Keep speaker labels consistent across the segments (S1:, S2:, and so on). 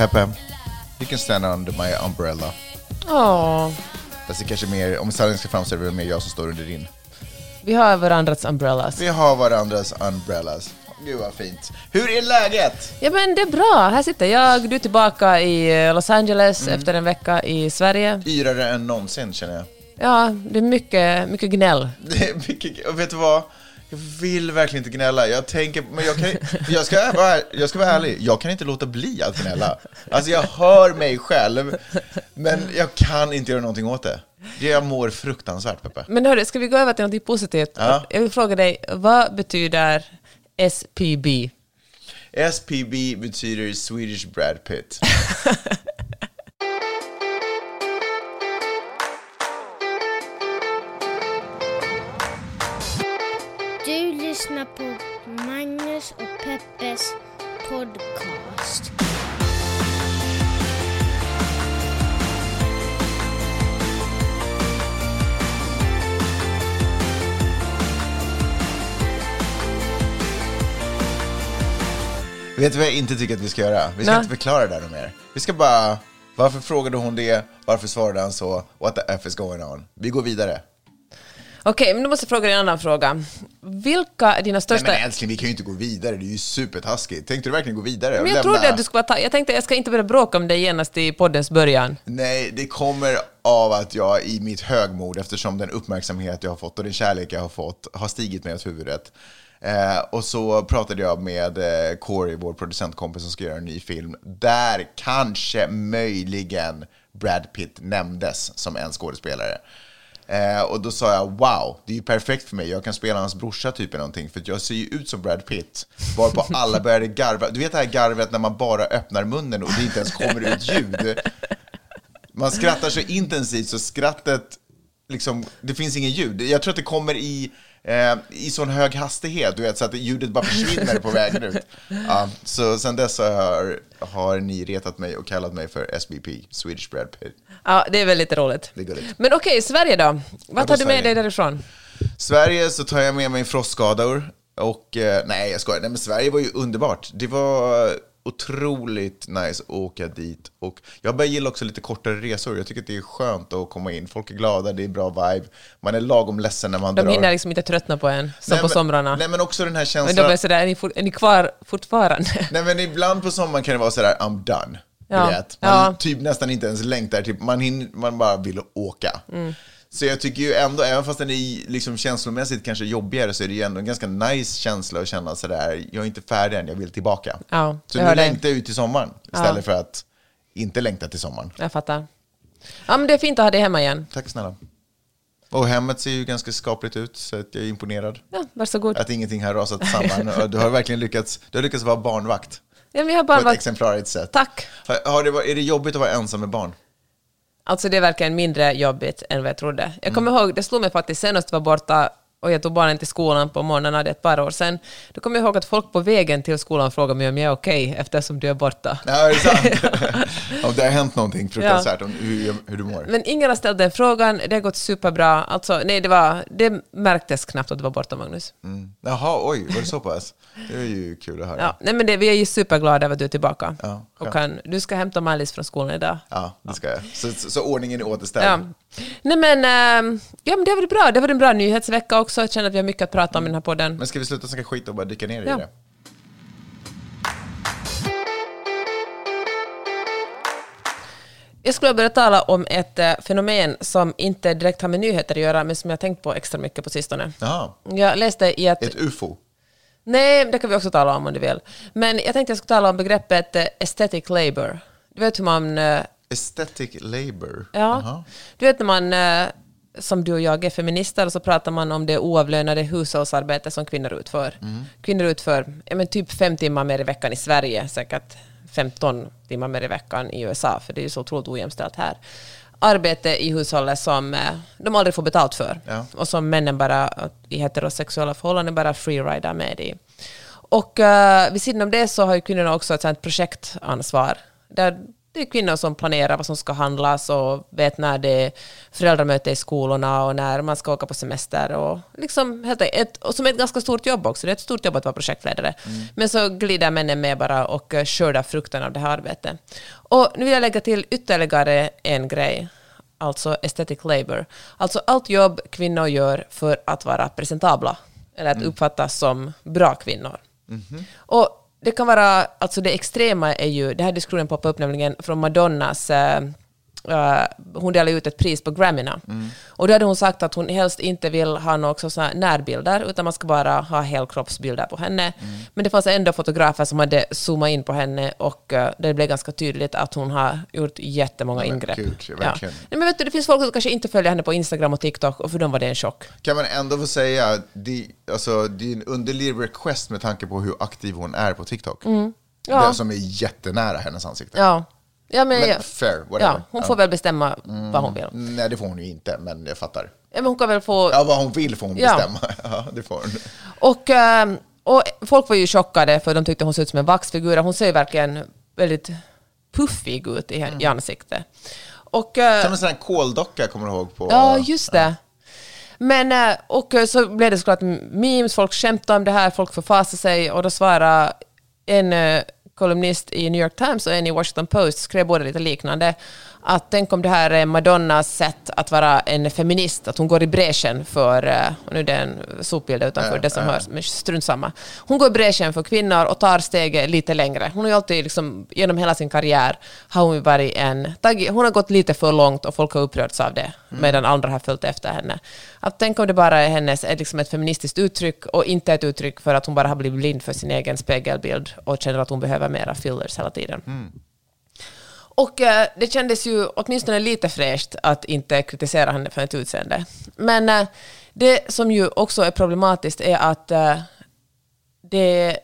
S1: Peppe, you can stand under my umbrella.
S2: Åh,
S1: Fast det kanske är mer, om sanningen ska fram så är det väl mer jag som står under din.
S2: Vi har varandras umbrellas.
S1: Vi har varandras umbrellas. Gud vad fint. Hur är läget?
S2: Ja men det är bra, här sitter jag, du är tillbaka i eh, Los Angeles
S1: Mm.
S2: efter en vecka i Sverige.
S1: Yrare än någonsin känner jag.
S2: Ja, det är mycket, mycket gnäll.
S1: Det är mycket, och vet du vad? Jag vill verkligen inte gnälla. Jag tänker, men jag, kan, jag, ska vara, jag ska vara ärlig, jag kan inte låta bli att gnälla. Alltså jag hör mig själv, men jag kan inte göra någonting åt det. Jag mår fruktansvärt, Peppe.
S2: Men hörru, ska vi gå över till något positivt?
S1: Ja.
S2: Jag vill fråga dig, vad betyder SPB?
S1: SPB betyder Swedish Brad Pitt.
S3: Du lyssnar på Magnus och Peppes podcast.
S1: Vet du vad jag inte tycker att vi ska göra? Vi ska
S2: Nej.
S1: inte förklara det där mer. Vi ska bara, varför frågade hon det? Varför svarade han så? What the F is going on? Vi går vidare.
S2: Okej, men då måste jag fråga dig en annan fråga. Vilka är dina
S1: Nej
S2: största...
S1: men älskling, vi kan ju inte gå vidare. Det är ju supertaskigt. Tänkte du verkligen gå vidare?
S2: Men jag
S1: lämna-
S2: trodde att du skulle vara ta- Jag tänkte jag ska inte börja bråka om dig genast i poddens början.
S1: Nej, det kommer av att jag i mitt högmod, eftersom den uppmärksamhet jag har fått och den kärlek jag har fått har stigit mig åt huvudet. Eh, och så pratade jag med eh, Corey, vår producentkompis som ska göra en ny film, där kanske möjligen Brad Pitt nämndes som en skådespelare. Eh, och då sa jag wow, det är ju perfekt för mig. Jag kan spela hans brorsa typ eller någonting, för jag ser ju ut som Brad Pitt. Varpå alla började garva. Du vet det här garvet när man bara öppnar munnen och det inte ens kommer ut ljud. Man skrattar så intensivt så skrattet, liksom, det finns ingen ljud. Jag tror att det kommer i, eh, i sån hög hastighet, du vet, så att ljudet bara försvinner på vägen ut. Ja, så sen dess har, har ni retat mig och kallat mig för SBP, Swedish Brad Pitt.
S2: Ja, det är väldigt roligt.
S1: Det är gulligt.
S2: Men okej, Sverige då? Vad tar du med dig därifrån?
S1: Sverige så tar jag med mig frostskador. Och eh, nej, jag skojar. Nej, men Sverige var ju underbart. Det var otroligt nice att åka dit. Och jag börjar gilla också lite kortare resor. Jag tycker att det är skönt att komma in. Folk är glada, det är bra vibe. Man är lagom ledsen när man
S2: De
S1: drar.
S2: hinner liksom inte tröttna på en, som
S1: Nej,
S2: på
S1: men-
S2: somrarna.
S1: Nej, men också den här
S2: Men
S1: känslan.
S2: de är sådär, är ni, for, är ni kvar fortfarande?
S1: Nej men ibland på sommaren kan det vara sådär, I'm done.
S2: Ja.
S1: Man
S2: ja.
S1: typ nästan inte ens längtar, typ, man, hinner, man bara vill åka.
S2: Mm.
S1: Så jag tycker ju ändå, även fast den är liksom känslomässigt kanske jobbigare, så är det ju ändå en ganska nice känsla att känna sådär, jag är inte färdig än, jag vill tillbaka.
S2: Ja,
S1: så nu längtar jag ut till sommaren, istället för att inte längta till sommaren.
S2: Jag fattar. Ja, men det är fint att ha dig hemma igen.
S1: Tack snälla. Och hemmet ser ju ganska skapligt ut, så att jag är imponerad.
S2: Ja, varsågod.
S1: Att ingenting har rasat samman. Du har verkligen lyckats, du har lyckats vara barnvakt.
S2: Ja, men jag har
S1: På
S2: bara
S1: ett exemplariskt sätt.
S2: Tack.
S1: Har, har det, är det jobbigt att vara ensam med barn?
S2: Alltså det är verkligen mindre jobbigt än vad jag trodde.
S1: Mm.
S2: Jag kommer ihåg, det slog mig faktiskt senast var borta och jag tog barnen till skolan på morgonen, det är ett par år sedan. Då kommer jag ihåg att folk på vägen till skolan frågade mig om jag är okej eftersom du är borta.
S1: Ja, är det sant? om det har hänt någonting fruktansvärt om hur, hur du mår.
S2: Men ingen har ställt den frågan, det har gått superbra. Alltså, nej, det, var, det märktes knappt att du var borta, Magnus.
S1: Mm. Jaha, oj, var det så pass? Det är ju kul att höra.
S2: Ja, nej, men det, vi är ju superglada över att du är tillbaka.
S1: Ja,
S2: och kan, du ska hämta Maj-Lis från skolan idag.
S1: Ja, det ska jag. Så, så, så ordningen är återställd.
S2: Ja. Nej men, ehm, ja, men det var bra. Det var en bra nyhetsvecka också. Jag känner att vi har mycket att prata om i den här podden.
S1: Men ska vi sluta snacka skit och bara dyka ner
S2: Ja.
S1: i det?
S2: Jag skulle börja tala om ett eh, fenomen som inte direkt har med nyheter att göra, men som jag har tänkt på extra mycket på sistone.
S1: Jaha,
S2: Jag läste i ett...
S1: ett ufo.
S2: Nej, det kan vi också tala om om du vill. Men jag tänkte jag skulle tala om begreppet eh, aesthetic labor. Du vet hur man...
S1: Aesthetic labor.
S2: Ja.
S1: Jaha.
S2: Du vet när man, eh, som du och jag, är feminister så pratar man om det oavlönade hushållsarbete som kvinnor utför. Kvinnor utför ja, men typ fem timmar mer i veckan i Sverige, säkert 15 timmar mer i veckan i USA, för det är ju så otroligt ojämställt här. arbete i hushållet som eh, de aldrig får betalt för.
S1: Ja.
S2: Och som männen bara i heterosexuella förhållanden bara freeridar med i. Och uh, vid sidan om det så har ju kvinnorna också ett sånt projektansvar. Där det är kvinnor som planerar vad som ska handlas och vet när det är föräldramöte i skolorna och när man ska åka på semester. Och, liksom helt enkelt, ett, och som är ett ganska stort jobb också. Det är ett stort jobb att vara projektledare. Men så glider männen med bara och eh, skördar frukten av det här arbetet. Och nu vill jag lägga till ytterligare en grej. Alltså aesthetic labor. Alltså allt jobb kvinnor gör för att vara presentabla. Eller att uppfattas som bra kvinnor. Och det kan vara, alltså det extrema är ju, det här diskussionen poppade upp nämligen från Madonnas, eh, eh, hon delade ut ett pris på Grammyna. Och då hade hon sagt att hon helst inte vill ha några närbilder, utan man ska bara ha helkroppsbilder på henne. Men det fanns ändå fotografer som hade zoomat in på henne och eh, det blev ganska tydligt att hon har gjort jättemånga
S1: men
S2: ingrepp.
S1: kul,
S2: ja. Nej, men vet du, det finns folk som kanske inte följer henne på Instagram och TikTok, och för dem var det en chock.
S1: Kan man ändå få säga, det, alltså, det är en underlig request med tanke på hur aktiv hon är på TikTok.
S2: Mm. Ja.
S1: Den som är jättenära hennes ansikte.
S2: Ja. Ja, men,
S1: Men
S2: ja.
S1: fair, whatever.
S2: ja, hon får väl bestämma vad hon vill.
S1: Nej, det får hon ju inte, men jag fattar.
S2: Ja, men hon kan väl få...
S1: Ja, vad hon vill får hon
S2: Ja.
S1: bestämma. Ja, det får hon.
S2: Och, ehm, och folk var ju chockade för de tyckte hon såg ut som en vaxfigur. Hon ser ju verkligen väldigt puffig ut i, i ansiktet. Och, eh,
S1: Som en sån här koldocka, kommer du ihåg? På,
S2: ja, just det. Men, eh, och eh, så blev det såklart memes, folk skämtade om det här, folk förfasade sig och då svarade en kolumnist i New York Times och en i Washington Post, skrev båda lite liknande, att tänk om det här är Madonnas sätt att vara en feminist, att hon går i bräschen för, eh, och nu är det en sopbild utanför
S1: Ja,
S2: det som
S1: ja.
S2: hörs, men strunt samma. Hon går i bräschen för kvinnor och tar steget lite längre. Hon har ju alltid, liksom, genom hela sin karriär, har hon varit en, hon har gått lite för långt och folk har upprörts av det, medan andra har följt efter henne. Att tänk om det bara är hennes, är liksom ett feministiskt uttryck och inte ett uttryck för att hon bara har blivit blind för sin egen spegelbild och känner att hon behöver mera fillers hela tiden. Och eh, det kändes ju åtminstone lite fräscht att inte kritisera henne för ett utseende. Men eh, det som ju också är problematiskt är att eh, det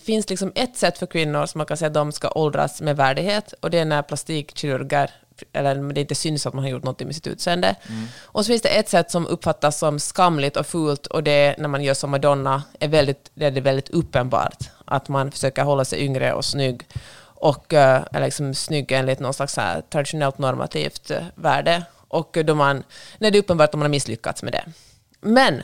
S2: finns liksom ett sätt för kvinnor som man kan säga att de ska åldras med värdighet och det är när plastikkirurger eller det inte syns att man har gjort något med sitt utseende. Och så finns det ett sätt som uppfattas som skamligt och fult och det är när man gör som Madonna, är väldigt, det är det väldigt uppenbart att man försöker hålla sig yngre och snygg och eh, är liksom snygg enligt någon slags här traditionellt normativt eh, värde. Och då man, när det är uppenbart att man har misslyckats med det. Men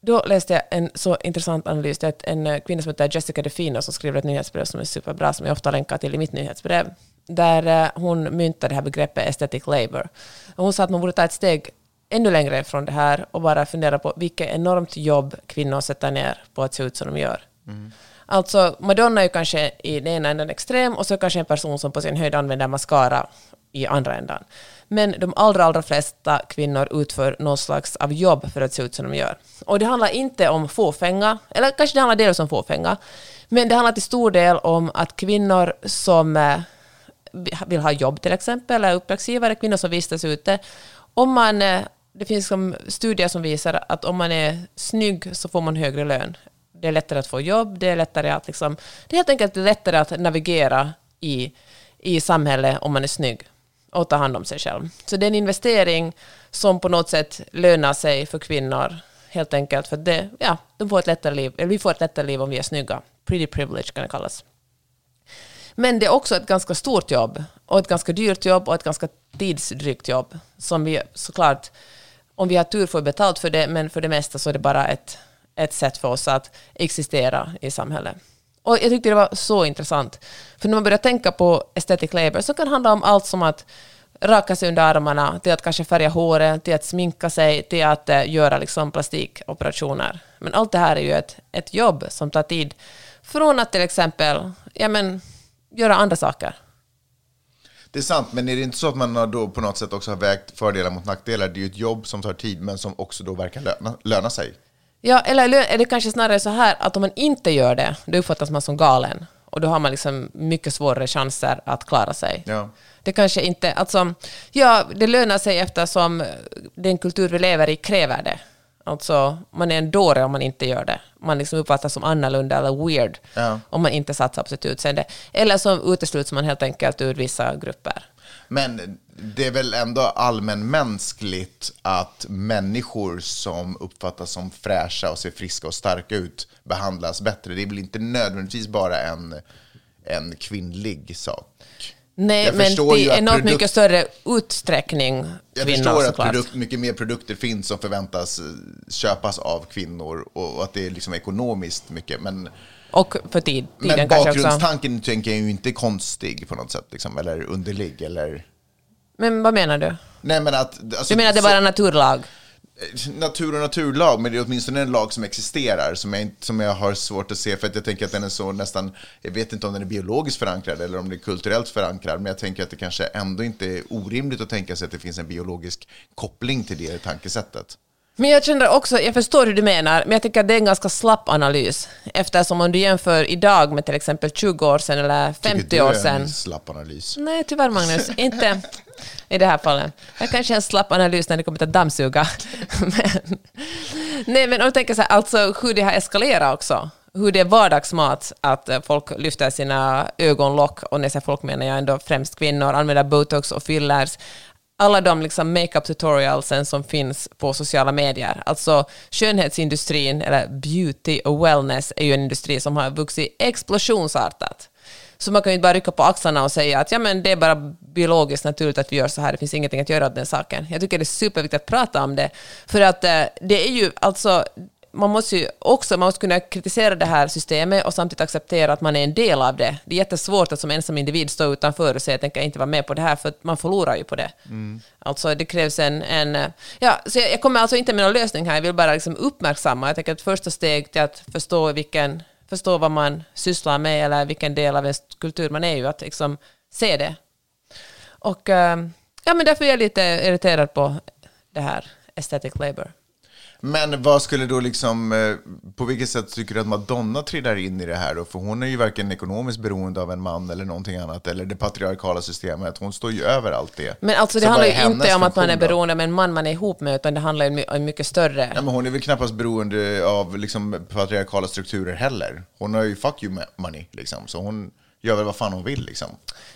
S2: då läste jag en så intressant analys. Det är en eh, kvinna som heter Jessica DeFino som skriver ett nyhetsbrev som är superbra, som jag ofta länkar till i mitt nyhetsbrev, där hon myntar det här begreppet aesthetic labor. Hon sa att man borde ta ett steg ännu längre från det här och bara fundera på vilket enormt jobb kvinnor sätter ner på att se ut som de gör. Mm. Alltså, Madonna är ju kanske i den ena änden extrem och så kanske en person som på sin höjd använder mascara i andra ändan. Men de allra, allra flesta kvinnor utför någon slags av jobb för att se ut som de gör. Och det handlar inte om fåfänga, eller kanske det handlar delvis om fåfänga, men det handlar till stor del om att kvinnor som eh, vill ha jobb till exempel, eller uppdragsgivare, kvinnor som vistas ute, om man, eh, det finns som studier som visar att om man är snygg så får man högre lön. Det är lättare att få jobb, det är lättare att liksom, det är helt enkelt lättare att navigera i, i samhället om man är snygg och ta hand om sig själv. Så det är en investering som på något sätt lönar sig för kvinnor, helt enkelt för det, ja, de får ett lättare liv, eller vi får ett lättare liv om vi är snygga. Pretty privilege kan det kallas. Men det är också ett ganska stort jobb och ett ganska dyrt jobb och ett ganska tidsdrygt jobb som vi såklart, om vi har tur får betalt för det, men för det mesta så är det bara ett, ett sätt för oss att existera i samhället. Och jag tyckte det var så intressant, för när man börjar tänka på aesthetic labor så kan det handla om allt som att raka sig under armarna, till att kanske färga håret, till att sminka sig, till att eh, göra liksom plastikoperationer. Men allt det här är ju ett, ett jobb som tar tid från att till exempel ja, men, göra andra saker.
S1: Det är sant, men är det inte så att man då på något sätt också har vägt fördelar mot nackdelar? Det är ju ett jobb som tar tid, men som också då verkar löna, löna sig.
S2: Ja, eller är det kanske snarare så här att om man inte gör det, då uppfattas man som galen. Och då har man liksom mycket svårare chanser att klara sig.
S1: Ja.
S2: Det kanske inte, alltså, ja, det lönar sig eftersom den kultur vi lever i kräver det. Alltså, man är en dåre om man inte gör det. Man liksom uppfattas som annorlunda eller weird
S1: Ja.
S2: om man inte satsar på sitt utseende. Eller så utesluts man helt enkelt ur vissa grupper.
S1: Men det är väl ändå allmänmänskligt att människor som uppfattas som fräscha och ser friska och starka ut behandlas bättre. Det är väl inte nödvändigtvis bara en, en kvinnlig sak.
S2: Nej,
S1: Jag
S2: men det är
S1: produkt-
S2: mycket större utsträckning
S1: Jag
S2: kvinnor
S1: förstår att
S2: såklart.
S1: produkt, mycket mer produkter finns som förväntas köpas av kvinnor och att det är liksom ekonomiskt mycket. Men,
S2: Och för tid, tiden
S1: men
S2: kanske också.
S1: bakgrundstanken tänker jag ju inte konstig på något sätt, liksom, eller underlig. Eller...
S2: Men vad menar du?
S1: Nej, men att, alltså,
S2: Du menar att det är bara naturlag?
S1: natur och naturlag, men det är åtminstone en lag som existerar som jag, som jag har svårt att se för att jag tänker att den är så nästan, jag vet inte om den är biologiskt förankrad eller om det är kulturellt förankrad, men jag tänker att det kanske ändå inte är orimligt att tänka sig att det finns en biologisk koppling till det tankesättet.
S2: Men jag känner också, jag förstår hur du menar, men jag tycker att det är en ganska slapp analys. Eftersom om du jämför idag med till exempel 20 år sedan eller 50
S1: Tycker
S2: år
S1: du är
S2: sedan.
S1: en slapp analys?
S2: Nej, tyvärr Magnus, inte i det här fallet. Jag kanske är en slapp analys när det kommer till att dammsuga. men, nej, men om du tänker så här, alltså hur det har eskalerat också. Hur det är vardagsmat att eh, folk lyfter sina ögonlock, och när jag säger folk menar jag ändå främst kvinnor, använder botox och fillers. Alla de liksom makeup tutorialsen som finns på sociala medier. Alltså skönhetsindustrin, eller beauty och wellness, är ju en industri som har vuxit explosionsartat. Så man kan ju inte bara rycka på axlarna och säga att ja, men det är bara biologiskt naturligt att vi gör så här, det finns ingenting att göra åt den saken. Jag tycker det är superviktigt att prata om det, för att eh, det är ju alltså man måste ju också man måste kunna kritisera det här systemet och samtidigt acceptera att man är en del av det. Det är jättesvårt att som ensam individ stå utanför och säga jag tänker inte vara med på det här, för man förlorar ju på det. Alltså det krävs en... en ja, så jag, jag kommer alltså inte med någon lösning här, jag vill bara liksom uppmärksamma. Jag tänker att första steg till att förstå vilken förstå vad man sysslar med eller vilken del av ens kultur man är ju, att liksom se det. Och eh, ja, men därför är jag lite irriterad på det här aesthetic labor.
S1: Men vad skulle då liksom, eh, på vilket sätt tycker du att Madonna trillar in i det här då? För hon är ju varken ekonomiskt beroende av en man eller någonting annat, eller det patriarkala systemet. Hon står ju över allt det.
S2: Men alltså det
S1: Så
S2: handlar ju inte om att man är beroende av en man man är ihop med, utan det handlar ju om mycket större.
S1: Ja, men hon är väl knappast beroende av liksom, patriarkala strukturer heller. Hon har ju fuck you money, liksom. så hon gör väl vad fan hon vill. Liksom.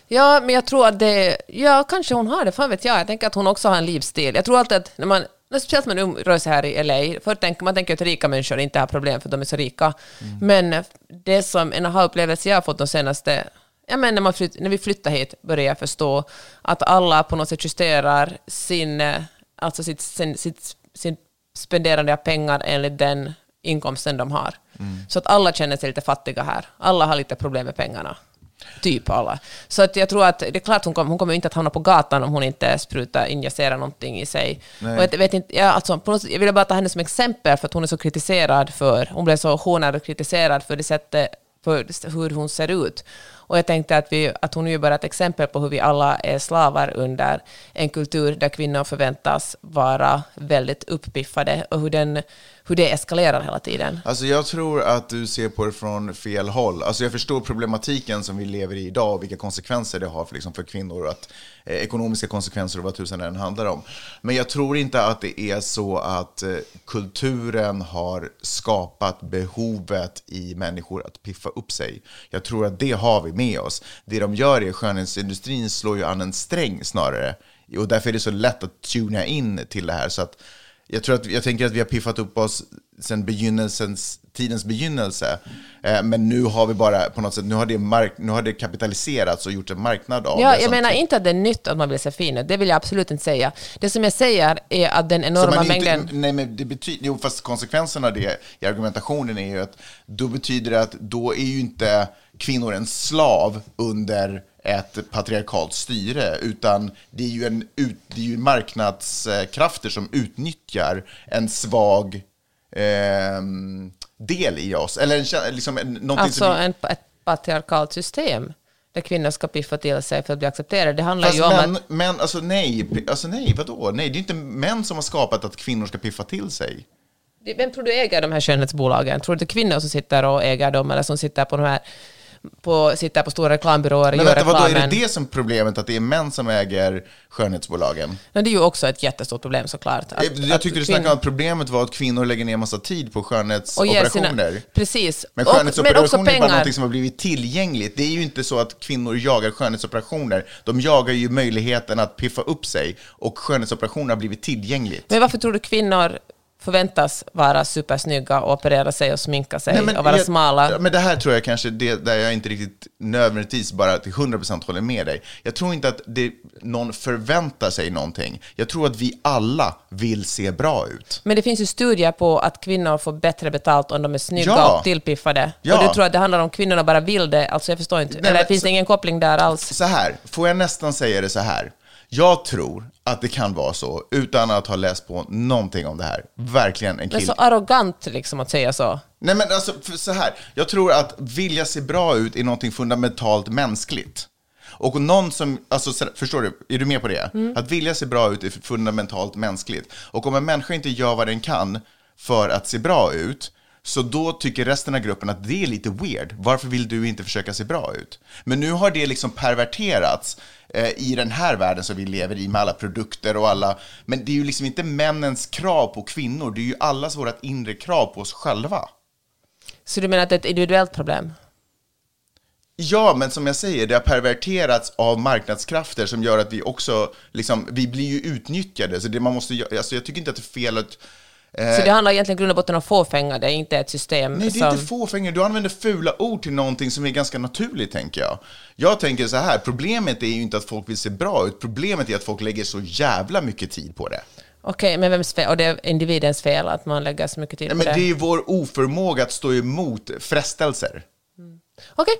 S2: Ja, men jag tror att det... Ja, kanske hon har det, fan vet jag. Jag tänker att hon också har en livsstil. Jag tror alltid att när man... Speciellt när man rör sig här i LA, för tänker, man tänker att rika människor inte har problem för de är så rika. Men det som en aha-upplevelse jag har fått de senaste... Ja, men när, man flytt, när vi flyttade hit började jag förstå att alla på något sätt justerar sin, eh, alltså sitt, sin, sitt, sin spenderande av pengar enligt den inkomsten de har. Så att alla känner sig lite fattiga här. Alla har lite problem med pengarna. Typ alla. Så att jag tror att det är klart hon kommer, hon kommer inte att hamna på gatan om hon inte sprutar, injicerar någonting i sig.
S1: Nej.
S2: Och jag vet inte, ja, alltså, på något, jag ville bara ta henne som exempel för att hon är så kritiserad för, hon blev så hånad och kritiserad för det sättet, för hur hon ser ut. Och jag tänkte att, vi, att hon är ju bara ett exempel på hur vi alla är slavar under en kultur där kvinnor förväntas vara väldigt uppiffade och hur, den, hur det eskalerar hela tiden.
S1: Alltså jag tror att du ser på det från fel håll. Alltså jag förstår problematiken som vi lever i idag och vilka konsekvenser det har för, liksom för kvinnor. Att, eh, ekonomiska konsekvenser och vad tusan den handlar om. Men jag tror inte att det är så att eh, kulturen har skapat behovet i människor att piffa upp sig. Jag tror att det har vi med oss. Det de gör är skönhetsindustrin slår ju an en sträng snarare. Och därför är det så lätt att tuna in till det här. Så att jag, tror att, jag tänker att vi har piffat upp oss sedan begynnelsens, tidens begynnelse. Eh, men nu har vi bara på något sätt, nu har det, mark, nu har det kapitaliserats och gjort en marknad av
S2: Ja,
S1: det.
S2: jag menar inte att det är nytt att man vill se fin ut. Det vill jag absolut inte säga. Det som jag säger är att den enorma
S1: man inte,
S2: mängden...
S1: nej, men det betyder, jo, fast konsekvenserna av det i argumentationen är ju att då betyder det att då är ju inte kvinnor en slav under ett patriarkalt styre, utan det är ju, en, det är ju marknadskrafter som utnyttjar en svag ehm, del i oss. Eller en, liksom en,
S2: Alltså
S1: som...
S2: en, ett patriarkalt system där kvinnor ska piffa till sig för att bli accepterade. Det handlar
S1: Fast
S2: ju om
S1: män,
S2: att...
S1: män, alltså nej, alltså nej, vadå? Nej, det är inte män som har skapat att kvinnor ska piffa till sig.
S2: Vem tror du äger de här skönhetsbolagen? Tror du är kvinnor som sitter och äger dem eller som sitter på de här på, sitter på stora reklambyråer och
S1: Men
S2: gör
S1: vänta, vadå, är det det som problemet, att det är män som äger skönhetsbolagen?
S2: Men det är ju också ett jättestort problem såklart. Att,
S1: jag
S2: att
S1: tyckte du snackade om att problemet var att kvinnor lägger ner massa tid på
S2: och
S1: skönhetsoperationer.
S2: sina, Precis.
S1: Men
S2: Och-
S1: skönhetsoperationer
S2: men också
S1: är bara någonting som har blivit tillgängligt. Det är ju inte så att kvinnor jagar skönhetsoperationer. De jagar ju möjligheten att piffa upp sig och skönhetsoperationer har blivit tillgängligt.
S2: Men varför tror du kvinnor förväntas vara supersnygga och operera sig och sminka sig
S1: Nej,
S2: och vara
S1: jag-
S2: smala?
S1: Men det här tror jag kanske det där jag inte riktigt nödvändigtvis bara till 100% håller med dig. Jag tror inte att det, någon förväntar sig någonting. Jag tror att vi alla vill se bra ut.
S2: Men det finns ju studier på att kvinnor får bättre betalt om de är snygga
S1: Ja.
S2: och tillpiffade.
S1: Ja.
S2: Och du tror att det handlar om kvinnorna bara vill det? Alltså jag förstår inte.
S1: Nej,
S2: Eller
S1: men
S2: finns det ingen koppling där alls?
S1: Så här, får jag nästan säga det så här. Jag tror att det kan vara så, utan att ha läst på någonting om det här. Verkligen en
S2: Men
S1: kille.
S2: så arrogant liksom att säga så.
S1: Nej men alltså, så här. Jag tror att vilja se bra ut är någonting fundamentalt mänskligt. Och någon som, alltså så- förstår du, är du med på det? Att vilja se bra ut är fundamentalt mänskligt. Och om en människa inte gör vad den kan för att se bra ut, så då tycker resten av gruppen att det är lite weird. Varför vill du inte försöka se bra ut? Men nu har det liksom perverterats eh, i den här världen som vi lever i med alla produkter och alla... Men det är ju liksom inte männens krav på kvinnor, det är ju allas vårt inre krav på oss själva.
S2: Så du menar att det är ett individuellt problem?
S1: Ja, men som jag säger, det har perverterats av marknadskrafter som gör att vi också, liksom, vi blir ju utnyttjade. Så det man måste alltså jag tycker inte att det är fel att... Eh,
S2: Så det handlar egentligen grund och botten om fåfänga, det är inte ett system
S1: nej, det är inte fåfänga. Du använder fula ord till någonting som är ganska naturligt, tänker jag. Jag tänker så här, problemet är ju inte att folk vill se bra ut, problemet är att folk lägger så jävla mycket tid på det.
S2: Okej, men vems fel? Och det är individens fel att man lägger så mycket tid
S1: Nej,
S2: på
S1: men
S2: det?
S1: det är ju vår oförmåga att stå emot frestelser,
S2: Okej,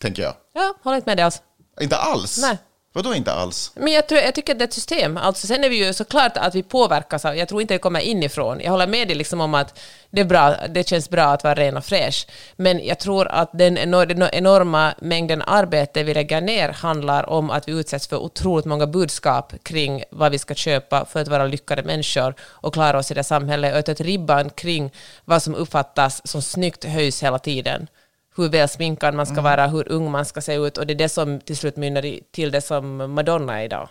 S1: tänker jag.
S2: ja, håller inte med dig alls.
S1: Inte alls.
S2: Nej.
S1: Vadå inte alls?
S2: Men jag, tror, jag tycker att det är ett system. Alltså, sen är vi ju såklart att vi påverkas av, jag tror inte det kommer inifrån. Jag håller med dig liksom om att det, är bra, det känns bra att vara ren och fräsch. Men jag tror att den enor, den enorma mängden arbete vi lägger ner handlar om att vi utsätts för otroligt många budskap kring vad vi ska köpa för att vara lyckade människor och klara oss i det samhället. Och att ribban kring vad som uppfattas som snyggt höjs hela tiden hur väl sminkad man ska vara, hur ung man ska se ut och det är det som till slut mynnar till det som Madonna är idag.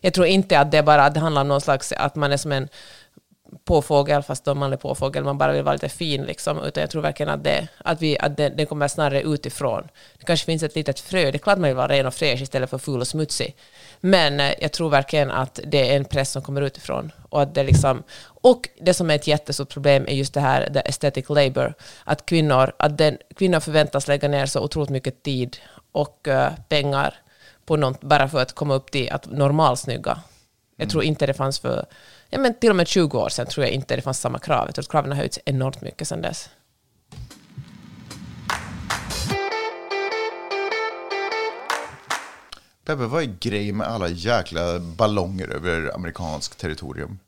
S2: Jag tror inte att det bara det handlar om någon slags, att man är som en påfågel, fast då man är påfågel, man bara vill vara lite fin liksom, utan jag tror verkligen att det, att vi, att det, det kommer snarare utifrån. Det kanske finns ett litet frö, det är klart man vill vara ren och fräsch istället för ful och smutsig. Men eh, jag tror verkligen att det är en press som kommer utifrån. Och, att det liksom, och det som är ett jättestort problem är just det här, the aesthetic labor, att kvinnor, att den, kvinnor förväntas lägga ner så otroligt mycket tid och eh, pengar på något, bara för att komma upp till att normalsnygga. Jag tror inte det fanns för, ja men till och med 20 år sedan tror jag inte det fanns samma krav. Jag tror att kraven har höjts enormt mycket sedan dess.
S1: Peppe, vad är grejen med alla jäkla ballonger över amerikansk territorium?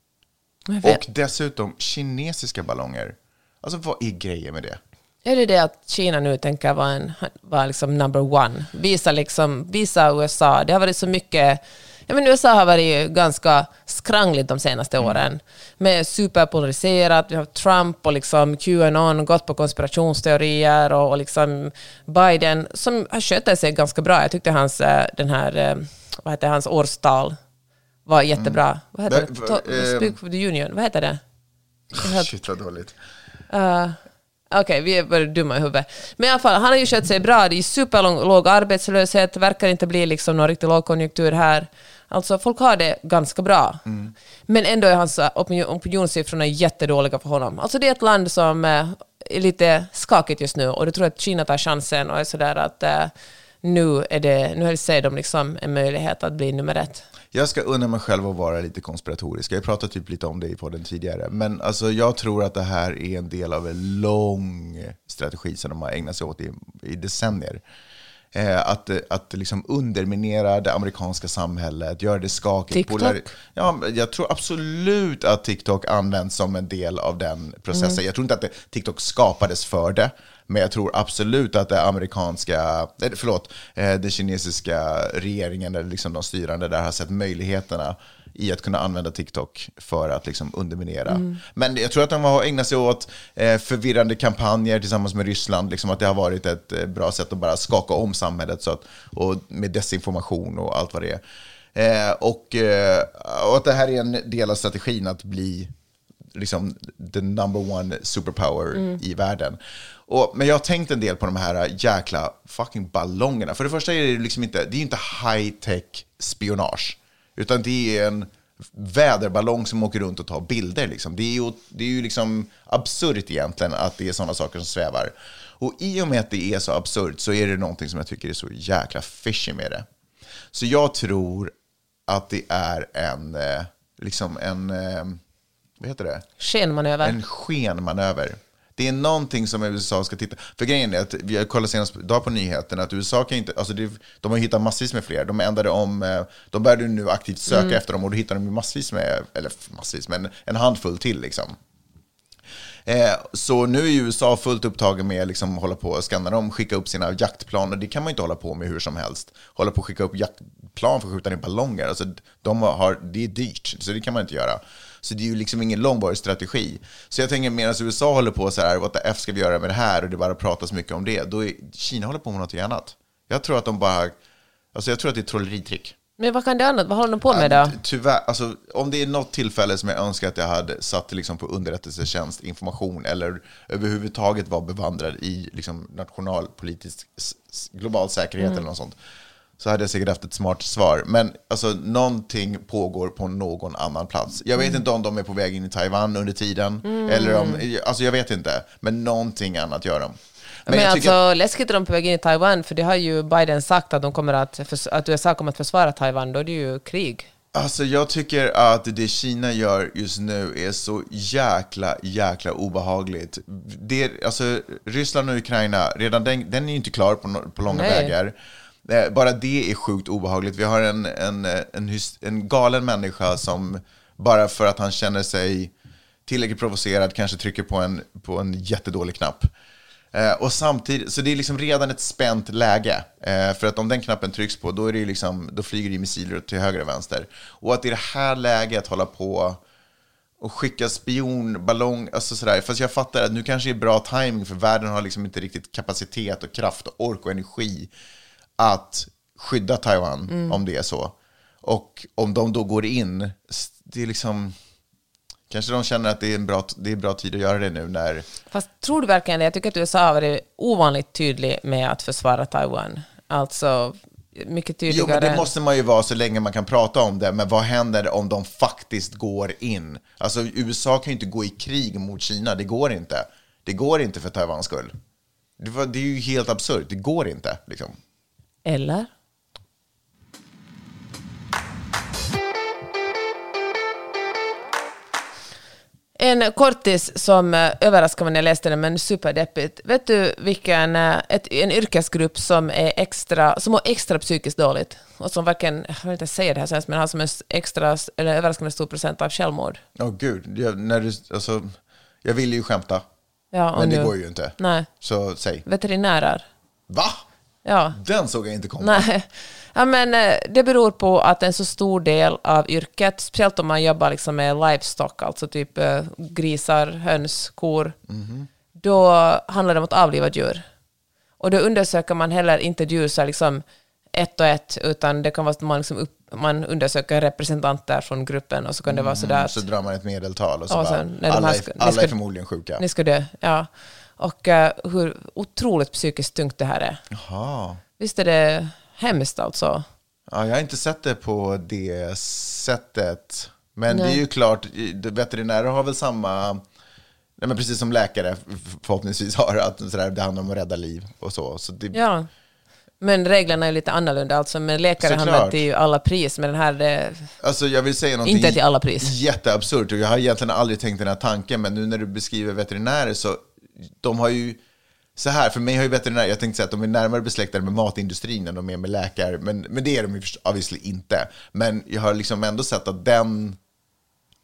S1: Och dessutom kinesiska ballonger. Alltså vad är grejen med det?
S2: Är det det att Kina nu tänker vara, en, vara liksom number one? Visa, liksom, visa USA. Det har varit så mycket... Ja, men USA har varit ganska skrangligt de senaste åren. Med superpolariserat, vi har Trump och liksom Qanon, gått på konspirationsteorier och, och liksom Biden som har skött sig ganska bra. Jag tyckte hans, eh, den här, eh, vad heter hans årstal var jättebra. Vad heter det?
S1: eh,
S2: Speak for the Union. Vad heter det?
S1: Shit vad dåligt.
S2: Uh, Okej, vi är bara dumma i huvudet. Men i alla fall, han har ju skött sig bra. Det är superlåg låg arbetslöshet, verkar inte bli liksom någon riktig lågkonjunktur här. Alltså, folk har det ganska bra. Men ändå är hans eh, opinion, opinionssiffrorna jättedåliga för honom. Alltså det är ett land som eh, är lite skakigt just nu och jag tror att Kina tar chansen och är sådär att eh, nu, är det, nu ser de liksom en möjlighet att bli nummer ett.
S1: Jag ska unna mig själv att vara lite konspiratorisk. Jag pratat typ lite om det i podden tidigare. Men alltså, jag tror att det här är en del av en lång strategi som de har ägnat sig åt i, i decennier. Eh, att att liksom underminera det amerikanska samhället, göra det skakigt.
S2: TikTok?
S1: polari- Ja, jag tror absolut att TikTok används som en del av den processen.
S2: Mm.
S1: Jag tror inte att det, TikTok skapades för det. Men jag tror absolut att det amerikanska, eh, förlåt, eh, den kinesiska regeringen eller liksom de styrande där har sett möjligheterna i att kunna använda TikTok för att liksom underminera.
S2: Mm.
S1: Men jag tror att de har ägnat sig åt eh, förvirrande kampanjer tillsammans med Ryssland. Liksom att det har varit ett eh, bra sätt att bara skaka om samhället så att, och med desinformation och allt vad det är. Eh, och, eh, och att det här är en del av strategin att bli liksom the number one superpower i världen. Och, men jag har tänkt en del på de här jäkla fucking ballongerna. För det första är det liksom inte, det är inte high tech spionage. Utan det är en väderballong som åker runt och tar bilder. Liksom. Det är ju, det är ju liksom absurt egentligen att det är sådana saker som svävar. Och i och med att det är så absurt så är det någonting som jag tycker är så jäkla fishy med det. Så jag tror att det är en, eh, liksom en, eh, vad heter det?
S2: Skenmanöver.
S1: En skenmanöver. Det är någonting som USA ska titta... För grejen är att vi har kollat senast idag på nyheterna att USA kan inte... Alltså det, de har hittat massvis med fler. De ändrade om... eh, De började nu aktivt söka efter dem och då hittar de massvis med... Eller massvis, men en handfull till liksom. Eh, så nu är USA fullt upptagen med att liksom hålla på och skanna dem, skicka upp sina jaktplan. Och det kan man inte hålla på med hur som helst. Hålla på och skicka upp jaktplan för att skjuta ner ballonger. Alltså, de har, det är dyrt, så det kan man inte göra. Så det är ju liksom ingen långvarig strategi. Så jag tänker medan USA håller på så här, what the F ska vi göra med det här? Och det bara pratas mycket om det. Då är Kina håller på med något annat. Jag tror att de bara, alltså jag tror att det är trolleritrick.
S2: Men vad kan det annat? Vad håller de på med då?
S1: Ty- Tyvärr, alltså, om det är något tillfälle som jag önskar att jag hade satt liksom, på underrättelsetjänst information eller överhuvudtaget var bevandrad i liksom, nationalpolitisk global säkerhet eller något sånt, så hade jag säkert haft ett smart svar. Men alltså, någonting pågår på någon annan plats. Jag vet inte om de är på väg in i Taiwan under tiden, eller om, alltså jag vet inte, men någonting annat gör de.
S2: Men,
S1: tycker-
S2: alltså, läskigt är de på väg in i Taiwan, för det har ju Biden sagt att, de kommer att, att USA kommer att försvara Taiwan, då är det ju krig.
S1: Alltså jag tycker att det Kina gör just nu är så jäkla, jäkla obehagligt. Det, alltså, Ryssland och Ukraina, redan den, den är ju inte klar på, på långa
S2: Nej.
S1: vägar. Eh, bara det är sjukt obehagligt. Vi har en, en, eh, en, en galen människa som bara för att han känner sig tillräckligt provocerad kanske trycker på en, på en jättedålig knapp. Eh, och samtidigt, så det är liksom redan ett spänt läge. Eh, för att om den knappen trycks på, då, är det liksom, då flyger det ju missiler till höger och vänster. Och att i det här läget hålla på och skicka spionballong, alltså sådär. Fast jag fattar att nu kanske det är bra timing för världen har liksom inte riktigt kapacitet och kraft och ork och energi att skydda Taiwan om det är så. Och om de då går in, det är liksom... Kanske de känner att det är en bra, det är bra tid att göra det nu när...
S2: Fast tror du verkligen det? Jag tycker att USA har varit ovanligt tydlig med att försvara Taiwan. Alltså, mycket
S1: Jo,
S2: tydligare.
S1: men det måste man ju vara så länge man kan prata om det. Men vad händer om de faktiskt går in? Alltså USA kan ju inte gå i krig mot Kina, det går inte. Det går inte för Taiwans skull. Det, var, det är ju helt absurt, det går inte. Liksom.
S2: Eller? En kortis som eh, överraskade mig när jag läste den, men superdeppigt. Vet du vilken, eh, ett, en yrkesgrupp som, är extra, som mår extra psykiskt dåligt och som verkligen, jag vill inte säga det här sen, men har som en extra, eller överraskande stor procent av självmord?
S1: Åh gud, jag, när du, alltså, jag vill ju skämta,
S2: Ja,
S1: men det
S2: nu-
S1: går ju inte.
S2: Nej,
S1: Så säg.
S2: veterinärer.
S1: Va?
S2: Ja.
S1: Den såg jag inte komma.
S2: Nej, ja, men eh, det beror på att en så stor del av yrket, speciellt om man jobbar liksom med livestock, alltså typ eh, grisar, höns, kor, då handlar det om att avliva djur. Och då undersöker man heller inte djur så liksom ett och ett, utan det kan vara att man, liksom upp, man undersöker representanter från gruppen och så kan det vara sådär
S1: Så drar man ett medeltal och så bara,
S2: sen, de
S1: alla,
S2: ska-
S1: alla är förmodligen sjuka.
S2: ni ska dö. Ja. Och eh, hur otroligt psykiskt tungt det här är.
S1: Jaha.
S2: Visst är det hemskt alltså?
S1: Ja, jag har inte sett det på det sättet. Men det är ju klart, veterinärer har väl samma, nej, men precis som läkare förhoppningsvis har, att sådär, det handlar om att rädda liv och så. så det,
S2: Ja. Men reglerna är lite annorlunda. Alltså med läkare
S1: Såklart.
S2: handlar det till alla pris, men den här... Det,
S1: Alltså jag vill säga någonting
S2: Inte till alla pris.
S1: jätteabsurt och jag har egentligen aldrig tänkt den här tanken, men nu när du beskriver veterinärer så, de har ju, så här, för mig har ju veterinärer, jag tänkte säga att de är närmare besläktade med matindustrin än de är med läkare, men, men det är de ju obviously inte. Men jag har liksom ändå sett att den,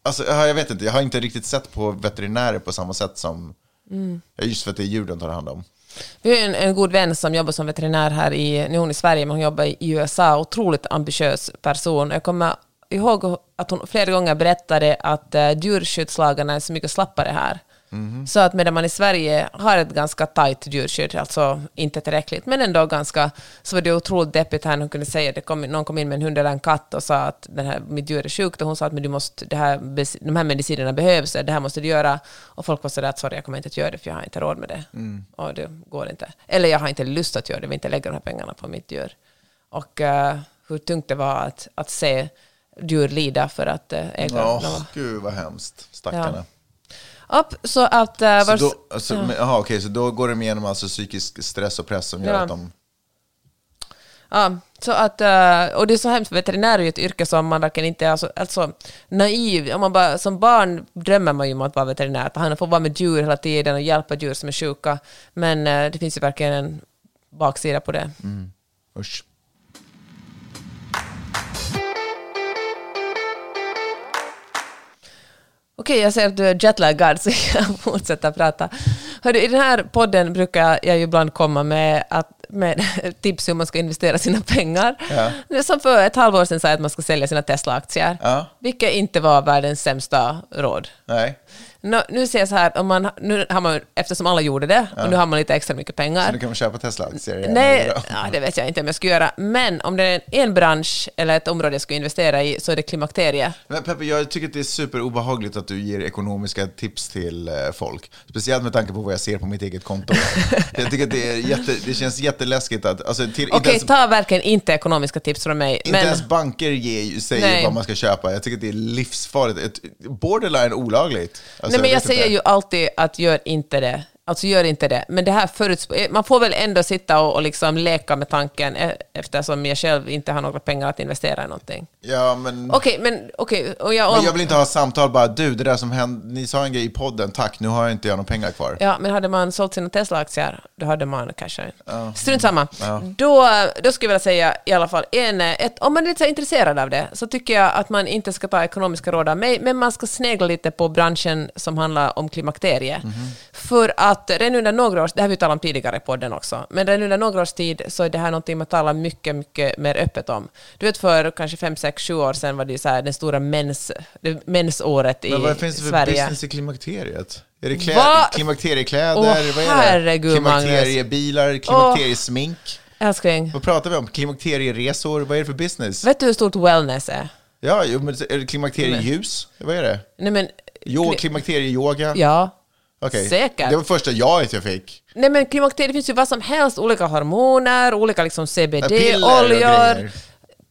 S1: alltså ja, jag vet inte, jag har inte riktigt sett på veterinärer på samma sätt som,
S2: Mm.
S1: just för att det är djur de tar hand om.
S2: vi har en, en god vän som jobbar som veterinär här i, nu är hon i Sverige, men hon jobbar i USA, otroligt ambitiös person. Jag kommer ihåg att hon flera gånger berättade att uh, djurskyddslagarna är så mycket slappare här. Så att medan man i Sverige har ett ganska tajt djurskydd, alltså inte tillräckligt, men ändå ganska, så var det otroligt deppigt här när hon kunde säga att det kom, någon kom in med en hund eller en katt och sa att den här, mitt djur är sjukt och hon sa att men du måste, det här, de här medicinerna behövs, det här måste du göra. Och folk var sådär att sorry, jag kommer inte att göra det för jag har inte råd med det. Och det går inte. Eller jag har inte lust att göra det, jag vill inte lägga de här pengarna på mitt djur. Och eh, hur tungt det var att, att se djur lida för att uh, äga
S1: Åh, gud vad hemskt. Stackarna.
S2: Upp, så att... eh,
S1: Så då, alltså, men, aha, okej, så då går de igenom alltså psykisk stress och press som gör
S2: Ja.
S1: att de...
S2: Ja, så att, eh, och det är så hemskt, veterinär är ju ett yrke som man verkligen inte är alltså, alltså, naiv. Om man bara, som barn drömmer man ju om att vara veterinär, att han får vara med djur hela tiden och hjälpa djur som är sjuka. Men eh, det finns ju verkligen en baksida på det.
S1: Usch.
S2: Okej, jag ser att du är jetlaggad så jag fortsätter prata. Hörru, I den här podden brukar jag ju ibland komma med, att, med tips hur man ska investera sina pengar.
S1: Ja.
S2: Som för ett halvår sedan sa jag att man ska sälja sina Tesla-aktier,
S1: Ja.
S2: vilket inte var världens sämsta råd.
S1: Nej.
S2: Nå, nu ser jag så här, om man, nu har man, eftersom alla gjorde det, och nu har man lite extra mycket
S1: Så
S2: pengar.
S1: nu kan man köpa Tesla-aktier igen.
S2: Nej, ja, det vet jag inte om jag skulle göra. Men om det är en bransch eller ett område jag skulle investera i så är det klimakterie.
S1: Men Peppe, jag tycker att det är superobehagligt att du ger ekonomiska tips till eh, folk. Speciellt med tanke på vad jag ser på mitt eget konto. jag tycker att det, är jätte, det känns jätteläskigt att... Alltså, till,
S2: Okej,
S1: ens,
S2: ta verkligen inte ekonomiska tips från mig.
S1: inte
S2: Men,
S1: ens banker ger, säger
S2: Nej.
S1: vad man ska köpa. Jag tycker att det är livsfarligt. Ett, borderline olagligt. Alltså,
S2: nej, men jag
S1: vet
S2: säger ju alltid att gör inte det. Alltså gör inte det. Men det här förutspå- Man får väl ändå sitta och, och liksom leka med tanken eh, eftersom jag själv inte har några pengar att investera i någonting.
S1: Ja, men...
S2: Okej, men okej. och jag,
S1: Men jag vill inte ha samtal bara, du, det där som hände, ni sa en grej i podden, tack, nu har jag inte jag några pengar kvar.
S2: Ja, men hade man sålt sina Tesla-aktier, då hade man kanske... Strunt samma. Då, då skulle jag vilja säga i alla fall, en, ett, om man är lite intresserad av det, så tycker jag att man inte ska ta ekonomiska råd av mig, men man ska snegla lite på branschen som handlar om klimakterie. För att redan under några års, det har vi talat om tidigare i podden också, men redan under några års tid så är det här någonting man talar mycket, mycket mer öppet om. Du vet för kanske fem, sex, sju år sedan var det ju så här den stora mens, det mensåret i
S1: Men vad finns det för
S2: Sverige.
S1: business i klimakteriet? Är det klä-
S2: Va?
S1: klimakteriekläder?
S2: Åh,
S1: vad är det? Klimakteriebilar, klimakteriesmink?
S2: Älskling,
S1: Vad pratar vi om? Klimakterieresor? Vad är det för business?
S2: vet du hur stort wellness är?
S1: Ja, jo, men är det klimakterieljus? Vad är det?
S2: Nej men...
S1: Jo,
S2: kli-
S1: klimakterieyoga?
S2: Ja.
S1: Okej.
S2: säkert.
S1: Det var första jaet jag fick.
S2: Nej men klimakteriet, det finns ju vad som helst, olika hormoner, olika liksom
S1: Piller och
S2: CBD-oljor.
S1: grejer.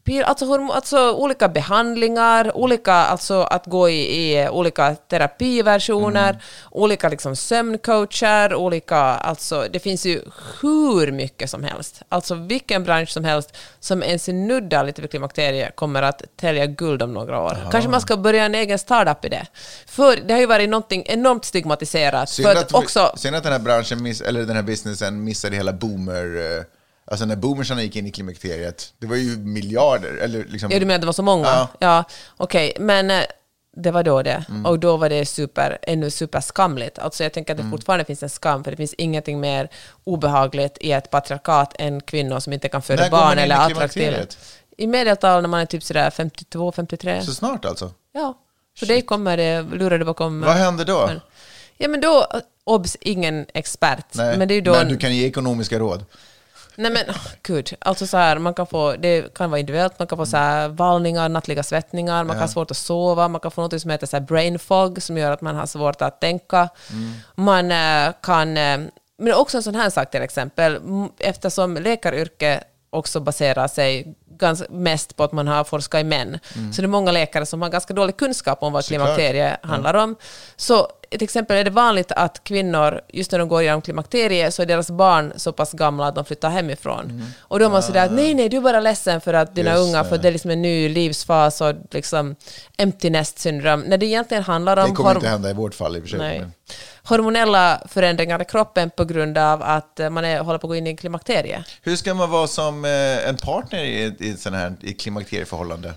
S2: Pil, alltså, alltså olika behandlingar, olika, alltså att gå i, i olika terapiversioner,
S1: Mm.
S2: olika liksom sömncoacher, olika, alltså det finns ju hur mycket som helst. Alltså vilken bransch som helst som ens nuddar lite vid klimakteriet kommer att tälja guld om några år. Kanske man ska börja en egen startup i det. För det har ju varit någonting enormt stigmatiserat.
S1: Synd att,
S2: att också,
S1: synd att den här branschen, miss, eller den här businessen missade hela boomer... Alltså när boomersarna gick in i klimakteriet, det var ju miljarder, eller liksom...
S2: Ja, du menar det var så många?
S1: Ja.
S2: Ja, okej. Men eh, det var då det.
S1: Mm.
S2: Och då var det super, ännu superskamligt. Alltså jag tänker att det
S1: Mm.
S2: fortfarande finns en skam, för det finns ingenting mer obehagligt i ett patriarkat än kvinnor som inte kan föda barn eller attraktiva. I medeltal när man är typ sådär 52, 53.
S1: Så snart alltså?
S2: Ja. För dig kommer det, lurar du bakom...
S1: Vad händer då?
S2: Men- Ja men då, obs, ingen expert.
S1: Nej,
S2: Men det är då...
S1: men du kan ge ekonomiska råd.
S2: Nej men, oh, gud. Alltså så här, man kan få, det kan vara individuellt, man kan få så här vallningar, nattliga svettningar, man kan ha svårt att sova, man kan få något som heter så här brain fog, som gör att man har svårt att tänka. Man eh, kan, eh, men också en sån här sak till exempel, eftersom läkaryrke också baserar sig ganska mest på att man har forskat i män, så det är många läkare som har ganska dålig kunskap om vad
S1: Såklart.
S2: klimakterie handlar om. Så till exempel är det vanligt att kvinnor, just när de går igenom klimakteriet, så är deras barn så pass gamla att de flyttar hemifrån. Och då är man sådär att nej, nej, du är bara ledsen för att dina
S1: Just
S2: unga, för det är liksom en ny livsfas och liksom empty nest syndrom. När det egentligen handlar om
S1: Det kommer inte hända i vårt fall i och för sig.
S2: Nej. hormonella förändringar i kroppen på grund av att eh, man är, håller på att gå in i klimakteriet.
S1: Hur ska man vara som eh, en partner i, i, sån här, i klimakterieförhållande?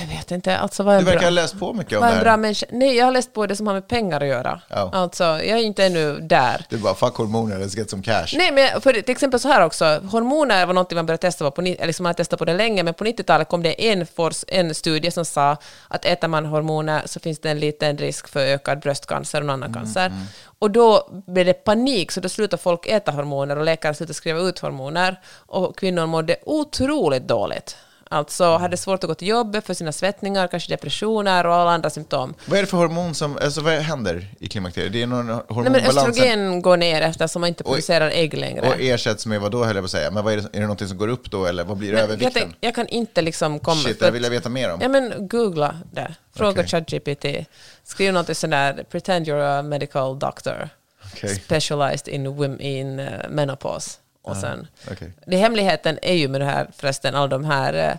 S2: Jag vet inte, alltså vad
S1: Du verkar
S2: bra?
S1: ha läst på mycket om det
S2: bra
S1: här.
S2: människa? Nej, jag har läst på det som har med pengar att göra.
S1: Ja.
S2: Alltså, jag är inte ännu där.
S1: Du bara, fuck hormoner, let's get some cash.
S2: Nej, men för till exempel så här också, hormoner var något man började testa på, liksom man har testat på det länge, men på 90-talet kom det en, fors, en studie som sa att äter man hormoner så finns det en liten risk för ökad bröstcancer och annan cancer. Och då blev det panik, så då slutade folk äta hormoner och läkare slutade skriva ut hormoner och kvinnor mådde otroligt dåligt. Alltså hade svårt att gå till jobbet för sina svettningar, kanske depressioner och alla andra symptom.
S1: Vad är det för hormon som, alltså vad händer i klimakteriet? Det är någon
S2: Nej, men
S1: hormonbalans
S2: östrogen går ner eftersom man inte producerar ägg längre.
S1: och ersätts med vad då höll jag på att säga? Men vad är, det, är det någonting som går upp då eller vad blir
S2: Men
S1: övervikten?
S2: Jag, tänk, jag kan inte liksom komma...
S1: Shit, det vill jag veta mer om.
S2: Ja, men googla det. Fråga
S1: Okej.
S2: ChatGPT. Skriv något sånt där, pretend you're a medical doctor.
S1: Okej.
S2: Specialized in, in uh, menopause. Och sen,
S1: okej.
S2: det hemligheten är ju med det här förresten, alla de här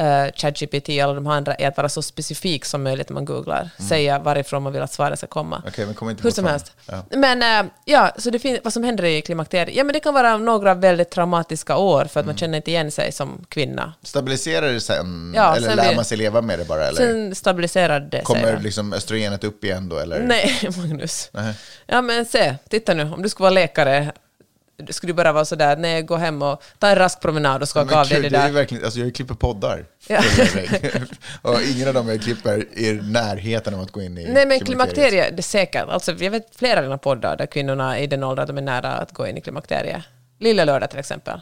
S2: uh, ChatGPT och alla de andra, är att vara så specifik som möjligt när man googlar. Säga varifrån man vill att svaret ska komma.
S1: Mm. Okej, men kom inte
S2: Hur som
S1: fan.
S2: helst.
S1: Ja.
S2: Men eh, ja, så det finns, vad som händer i klimakteriet, ja men det kan vara några väldigt traumatiska år för att
S1: Mm.
S2: man känner inte igen sig som kvinna.
S1: Stabiliserar det sen?
S2: Ja,
S1: eller
S2: sen
S1: lär
S2: blir-
S1: man sig leva med det bara? Eller?
S2: Sen stabiliserar det sig.
S1: Kommer liksom östrogenet upp igen då? Eller?
S2: Nej, Magnus.
S1: Nej.
S2: Ja, men se, titta nu, om du skulle vara läkare, skulle du bara vara sådär, nej, gå hem och ta en rask promenad och skaka av dig det
S1: det är
S2: där.
S1: ju verkligen, alltså jag klipper poddar.
S2: Ja.
S1: och ingen av dem jag klipper är i närheten av att gå in i
S2: Nej, men klimakteriet, det är säkert. Alltså, jag vet flera av dina poddar där kvinnorna är i den åldern att de är nära att gå in i klimakteriet. Lilla lördag till exempel.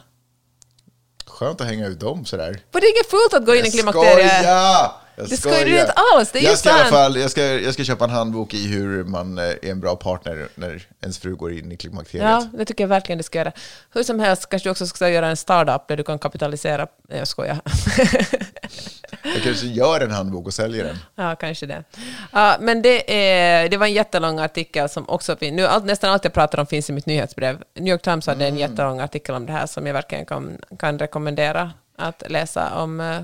S1: Skönt att hänga ut dem sådär.
S2: För det är inget fult att gå in i klimakteriet.
S1: skojar! Jag
S2: Det skojar du inte alls, det är
S1: jag ska i alla
S2: sant.
S1: fall, jag ska, jag ska köpa en handbok i hur man eh, är en bra partner när ens fru går in i klimakteriet.
S2: Ja, det tycker jag verkligen du ska göra. Hur som helst kanske du också ska göra en startup där du kan kapitalisera... Nej, jag skojar.
S1: Jag kanske gör en handbok och säljer den.
S2: Ja, kanske det. Ja, men det, är, det var en jättelång artikel som också finns. Nu, allt, nästan allt jag pratar om finns i mitt nyhetsbrev. New York Times hade
S1: Mm.
S2: en jättelång artikel om det här som jag verkligen kan, kan rekommendera att läsa om eh,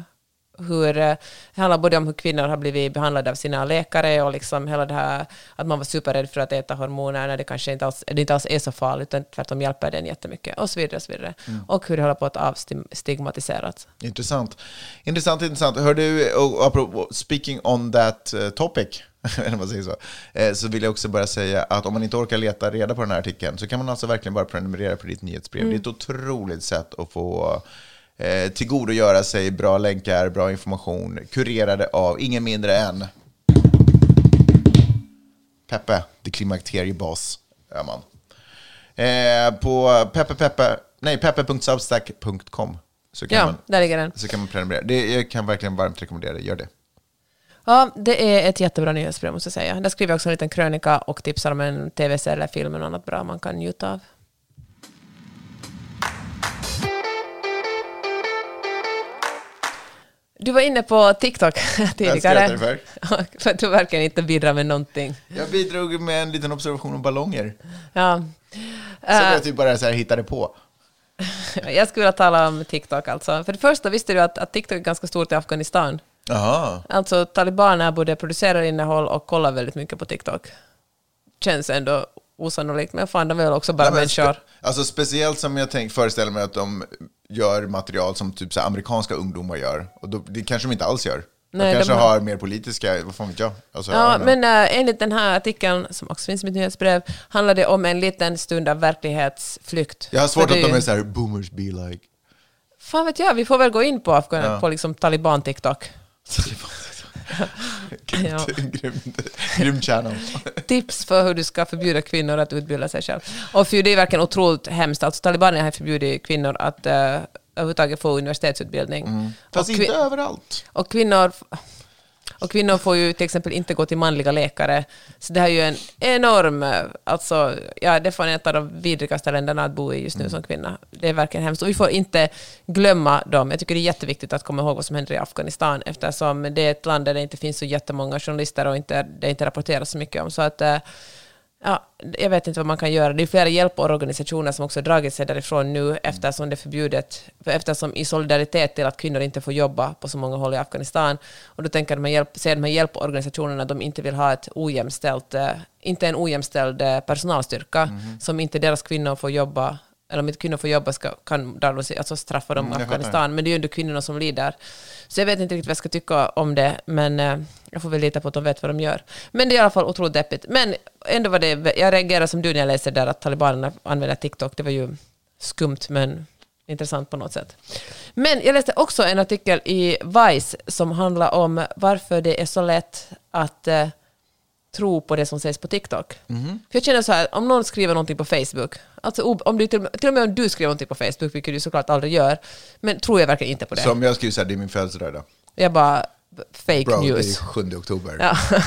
S2: hur, det handlar både om hur kvinnor har blivit behandlade av sina läkare och liksom hela det här att man var superrädd för att äta hormoner när det kanske inte alls, det inte alls är så farligt utan tvärtom hjälper den jättemycket och så vidare. Och, så vidare.
S1: Mm.
S2: och hur det håller på att avstigmatiseras.
S1: Intressant. Intressant, intressant. Hör du, apropå, speaking on that eh, topic, så, eh, så vill jag också bara säga att om man inte orkar leta reda på den här artikeln så kan man alltså verkligen bara prenumerera på ditt nyhetsbrev. Det är ett otroligt sätt att få eh, tillgodogöra sig bra länkar, bra information, kurerade av ingen mindre än Peppe, the klimakterieboss, är man. Eh, på peppe, peppe, nej, peppe.substack.com så kan
S2: Ja,
S1: man
S2: där ligger den.
S1: så kan man prenumerera. Det, jag kan verkligen varmt rekommendera det. Gör det.
S2: Ja, det är ett jättebra nyhetsbrev måste jag säga. Där skriver jag också en liten krönika och tipsar om en tv-serie eller film eller något bra man kan njuta av. Du var inne på TikTok tidigare.
S1: för?
S2: för att du verkligen inte bidrar med någonting.
S1: Jag bidrog med en liten observation om ballonger.
S2: Ja.
S1: Som
S2: Eh,
S1: jag typ bara så här hittade på.
S2: jag skulle vilja tala om TikTok alltså. För det första visste du att, att TikTok är ganska stort i Afghanistan.
S1: Jaha.
S2: Alltså talibaner både producerar innehåll och kollar väldigt mycket på TikTok. Känns ändå osannolikt, men fan de är väl också bara
S1: Nej,
S2: människor.
S1: Alltså speciellt som jag tänk, föreställer mig att de gör material som typ så amerikanska ungdomar gör. Och då, det kanske de inte alls gör.
S2: Nej,
S1: de
S2: de
S1: kanske
S2: har-
S1: har mer politiska, vad fan vet jag? Alltså,
S2: Ja,
S1: know.
S2: men äh, enligt den här artikeln, som också finns i mitt nyhetsbrev, handlar det om en liten stund av verklighetsflykt.
S1: jag har svårt
S2: För
S1: att de är så här, boomers be like.
S2: Fan vet jag, vi får väl gå in på, Afghan,
S1: Ja.
S2: på liksom Taliban-TikTok. Ja.
S1: Grym, grym channel.
S2: Tips för hur du ska förbjuda kvinnor att utbilda sig själv. Och för det är verkligen otroligt hemskt. Alltså, talibanerna har förbjudit kvinnor att uh, överhuvudtaget få universitetsutbildning.
S1: Mm. Fast inte överallt.
S2: och kvinnor... Och kvinnor får ju till exempel inte gå till manliga läkare. Så det här är ju en enorm... eh, Alltså, ja, det får en av de vidrigaste länderna att bo i just nu som kvinna. Det är verkligen hemskt. Och vi får inte glömma dem. Jag tycker det är jätteviktigt att komma ihåg vad som händer i Afghanistan eftersom det är ett land där det inte finns så jättemånga journalister och inte, det inte rapporteras så mycket om. Så att... Ja, jag vet inte vad man kan göra. Det är flera hjälporganisationer som också dragit sig därifrån nu eftersom det är förbjudet. För eftersom i solidaritet till att kvinnor inte får jobba på så många håll i Afghanistan. Och då tänker de här hjälp, ser de här hjälporganisationerna att de inte vill ha ett ojämställt, eh, inte en ojämställd eh, personalstyrka som inte deras kvinnor får jobba eller om inte kvinnor får jobba ska, kan se- alltså straffa dem
S1: Mm.
S2: Afghanistan, men det är ju ändå kvinnorna som lider. Så jag vet inte riktigt vad jag ska tycka om det, men eh, jag får väl lita på att de vet vad de gör. Men det är i alla fall otroligt deppigt. Men ändå var det, jag reagerade som du när jag läste där att talibanerna använder TikTok, det var ju skumt men intressant på något sätt. Men jag läste också en artikel i Vice som handlar om varför det är så lätt att eh, tro på det som sägs på TikTok.
S1: Mhm.
S2: För jag känner så här, om någon skriver någonting på Facebook, alltså om du, till, till och med om du skriver någonting på Facebook, vilket du såklart aldrig gör, men tror jag verkligen inte på det.
S1: Som jag skriver så här, det är min födelsedag idag.
S2: Jag bara, fake
S1: Bro, det är
S2: news.
S1: 7 oktober.
S2: Ja.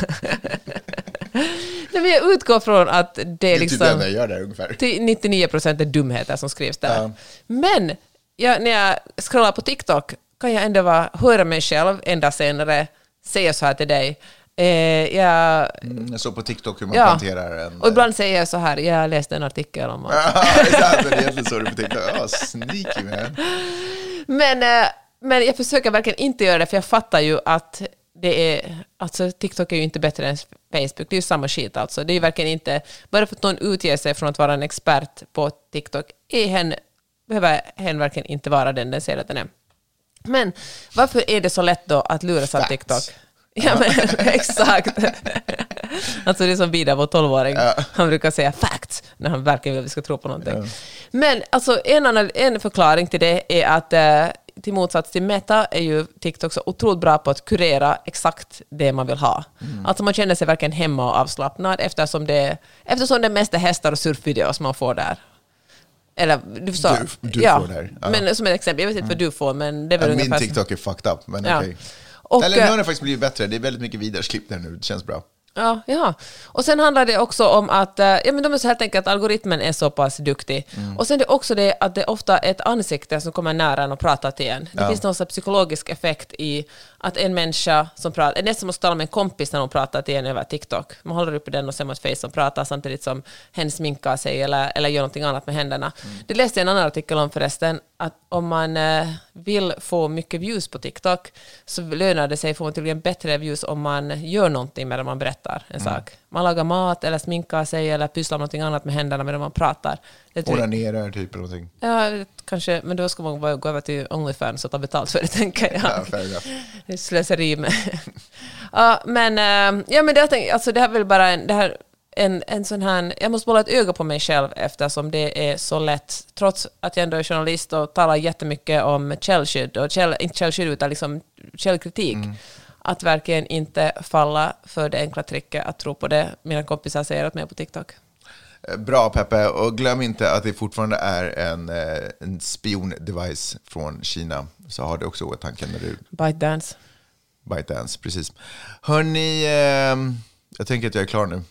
S2: Nej, men jag utgår från att det
S1: Det
S2: är
S1: är typ det
S2: liksom...
S1: jag gör där ungefär.
S2: till 99 procent är dumheter som skrivs där.
S1: Ja.
S2: Men jag, när jag scrollar på TikTok kan jag ändå vara, höra mig själv en dag senare säga så här till dig. Eh, jag,
S1: Mm, jag såg på TikTok hur man
S2: ja.
S1: planterar en...
S2: Och ibland säger jag så här, jag läste en artikel om
S1: exakt, det är egentligen så du på TikTok. Ja, sneaky man.
S2: Men, eh, men jag försöker verkligen inte göra det, för jag fattar ju att det är... Alltså TikTok är ju inte bättre än Facebook, det är ju samma skit alltså. Det är ju verkligen inte... Bara för att någon utger sig från att vara en expert på TikTok, är hen, behöver hen verkligen inte vara den den säger att den är. Men varför är det så lätt då att luras av
S1: Facts.
S2: TikTok? Ja, men exakt. alltså det är som Bida, vår 12-åring. Han brukar säga facts när han verkligen vill att vi ska tro på någonting. Men alltså en, annan, en förklaring till det är att eh, till motsats till Meta är ju TikTok så otroligt bra på att kurera exakt det man vill ha. Alltså man känner sig verkligen hemma och avslappnad eftersom det, eftersom det mest är hästar och surfvideos man får där. Eller du förstår?
S1: Du- du
S2: ja,
S1: får där, ja.
S2: Men som ett exempel, jag vet inte vad du får, men det är väl
S1: Ja, min
S2: ungefär...
S1: TikTok är fucked up, men
S2: Ja.
S1: okej.
S2: Och,
S1: Eller nu
S2: eh,
S1: har den faktiskt blivit bättre. Det är väldigt mycket vidaresklipp där nu. Det känns bra.
S2: Ja, ja. Och sen handlar det också om att eh, ja, men de är så helt enkelt att algoritmen är så pass duktig.
S1: Mm.
S2: Och sen är det också det att det är ofta ett ansikte som kommer nära en och pratar till en. Det
S1: Ja.
S2: finns någon här psykologisk effekt i att en människa som pratar, det är nästan som att tala med en kompis när hon pratar till en över TikTok. Man håller upp den och ser ett face som pratar samtidigt som hen sminkar sig eller, eller gör någonting annat med händerna.
S1: Mm.
S2: Det läste jag en annan artikel om förresten, att om man eh, vill få mycket views på TikTok så lönar det sig, får man tydligen bättre views om man gör någonting medan man berättar en
S1: Mm.
S2: sak. Man lagar mat eller sminkar sig eller pysslar med någonting annat med händerna medan man pratar.
S1: Onanerar typ eller någonting.
S2: Ja, kanske, men då ska man bara gå över till Onlyfans och ta betalt för det, tänker jag.
S1: Ja, fair.
S2: Det är slöseri med... ja, men, eh, ja, men det, alltså, det här är väl bara en, det här, en, en sån här... Jag måste hålla ett öga på mig själv eftersom det är så lätt, trots att jag ändå är journalist och talar jättemycket om källskydd, och käll, inte källskydd utan liksom källkritik, att verkligen inte falla för det enkla tricket att tro på det mina kompisar säger åt mig på TikTok.
S1: Eh, Bra Peppe, och glöm inte att det fortfarande är en, eh, en spiondevice från Kina. Så har det också åtanke när du
S2: ByteDance.
S1: ByteDance, precis. Hörni, eh, jag tänker att jag är klar nu.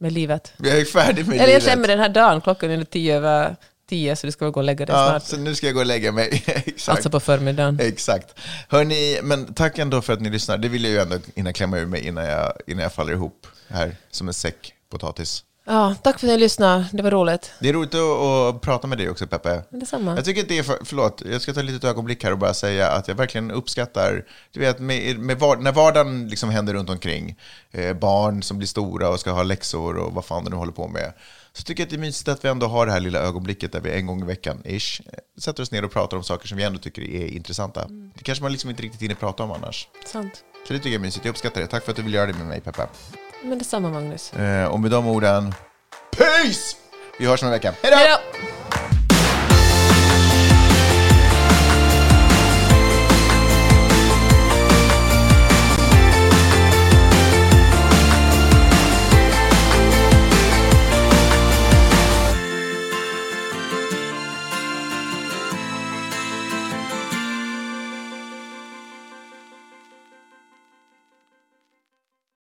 S2: Med livet.
S1: Jag är färdig med
S2: Eller jag
S1: livet.
S2: känner den här dagen, klockan är tio över tio, så du ska väl gå och lägga dig
S1: Ja,
S2: snart.
S1: så nu ska jag gå och lägga mig. Exakt.
S2: Alltså på förmiddagen.
S1: Exakt. Hörni, men tack ändå för att ni lyssnar. Det vill jag ju ändå hinna klämma ur mig innan jag, innan jag faller ihop här som en säck potatis.
S2: Ja, tack för att ni lyssnade. Det var roligt.
S1: Det är roligt att, att prata med dig också Peppe.
S2: Detsamma.
S1: Jag tycker att det är, för, förlåt, jag ska ta ett litet ögonblick här och bara säga att jag verkligen uppskattar, du vet, med, med var, när vardagen liksom händer runt omkring, eh, barn som blir stora och ska ha läxor och vad fan de nu håller på med, så tycker jag att det är mysigt att vi ändå har det här lilla ögonblicket där vi en gång i veckan, ish, eh, sätter oss ner och pratar om saker som vi ändå tycker är intressanta. Det kanske man liksom inte riktigt hinner prata om annars.
S2: Sant.
S1: Så det tycker jag är mysigt, jag uppskattar det. Tack för att du vill göra det med mig, Peppe.
S2: Men detsamma, Magnus.
S1: Eh, och med de orden, peace! Vi hörs om en vecka. Hej då!
S2: Hej då!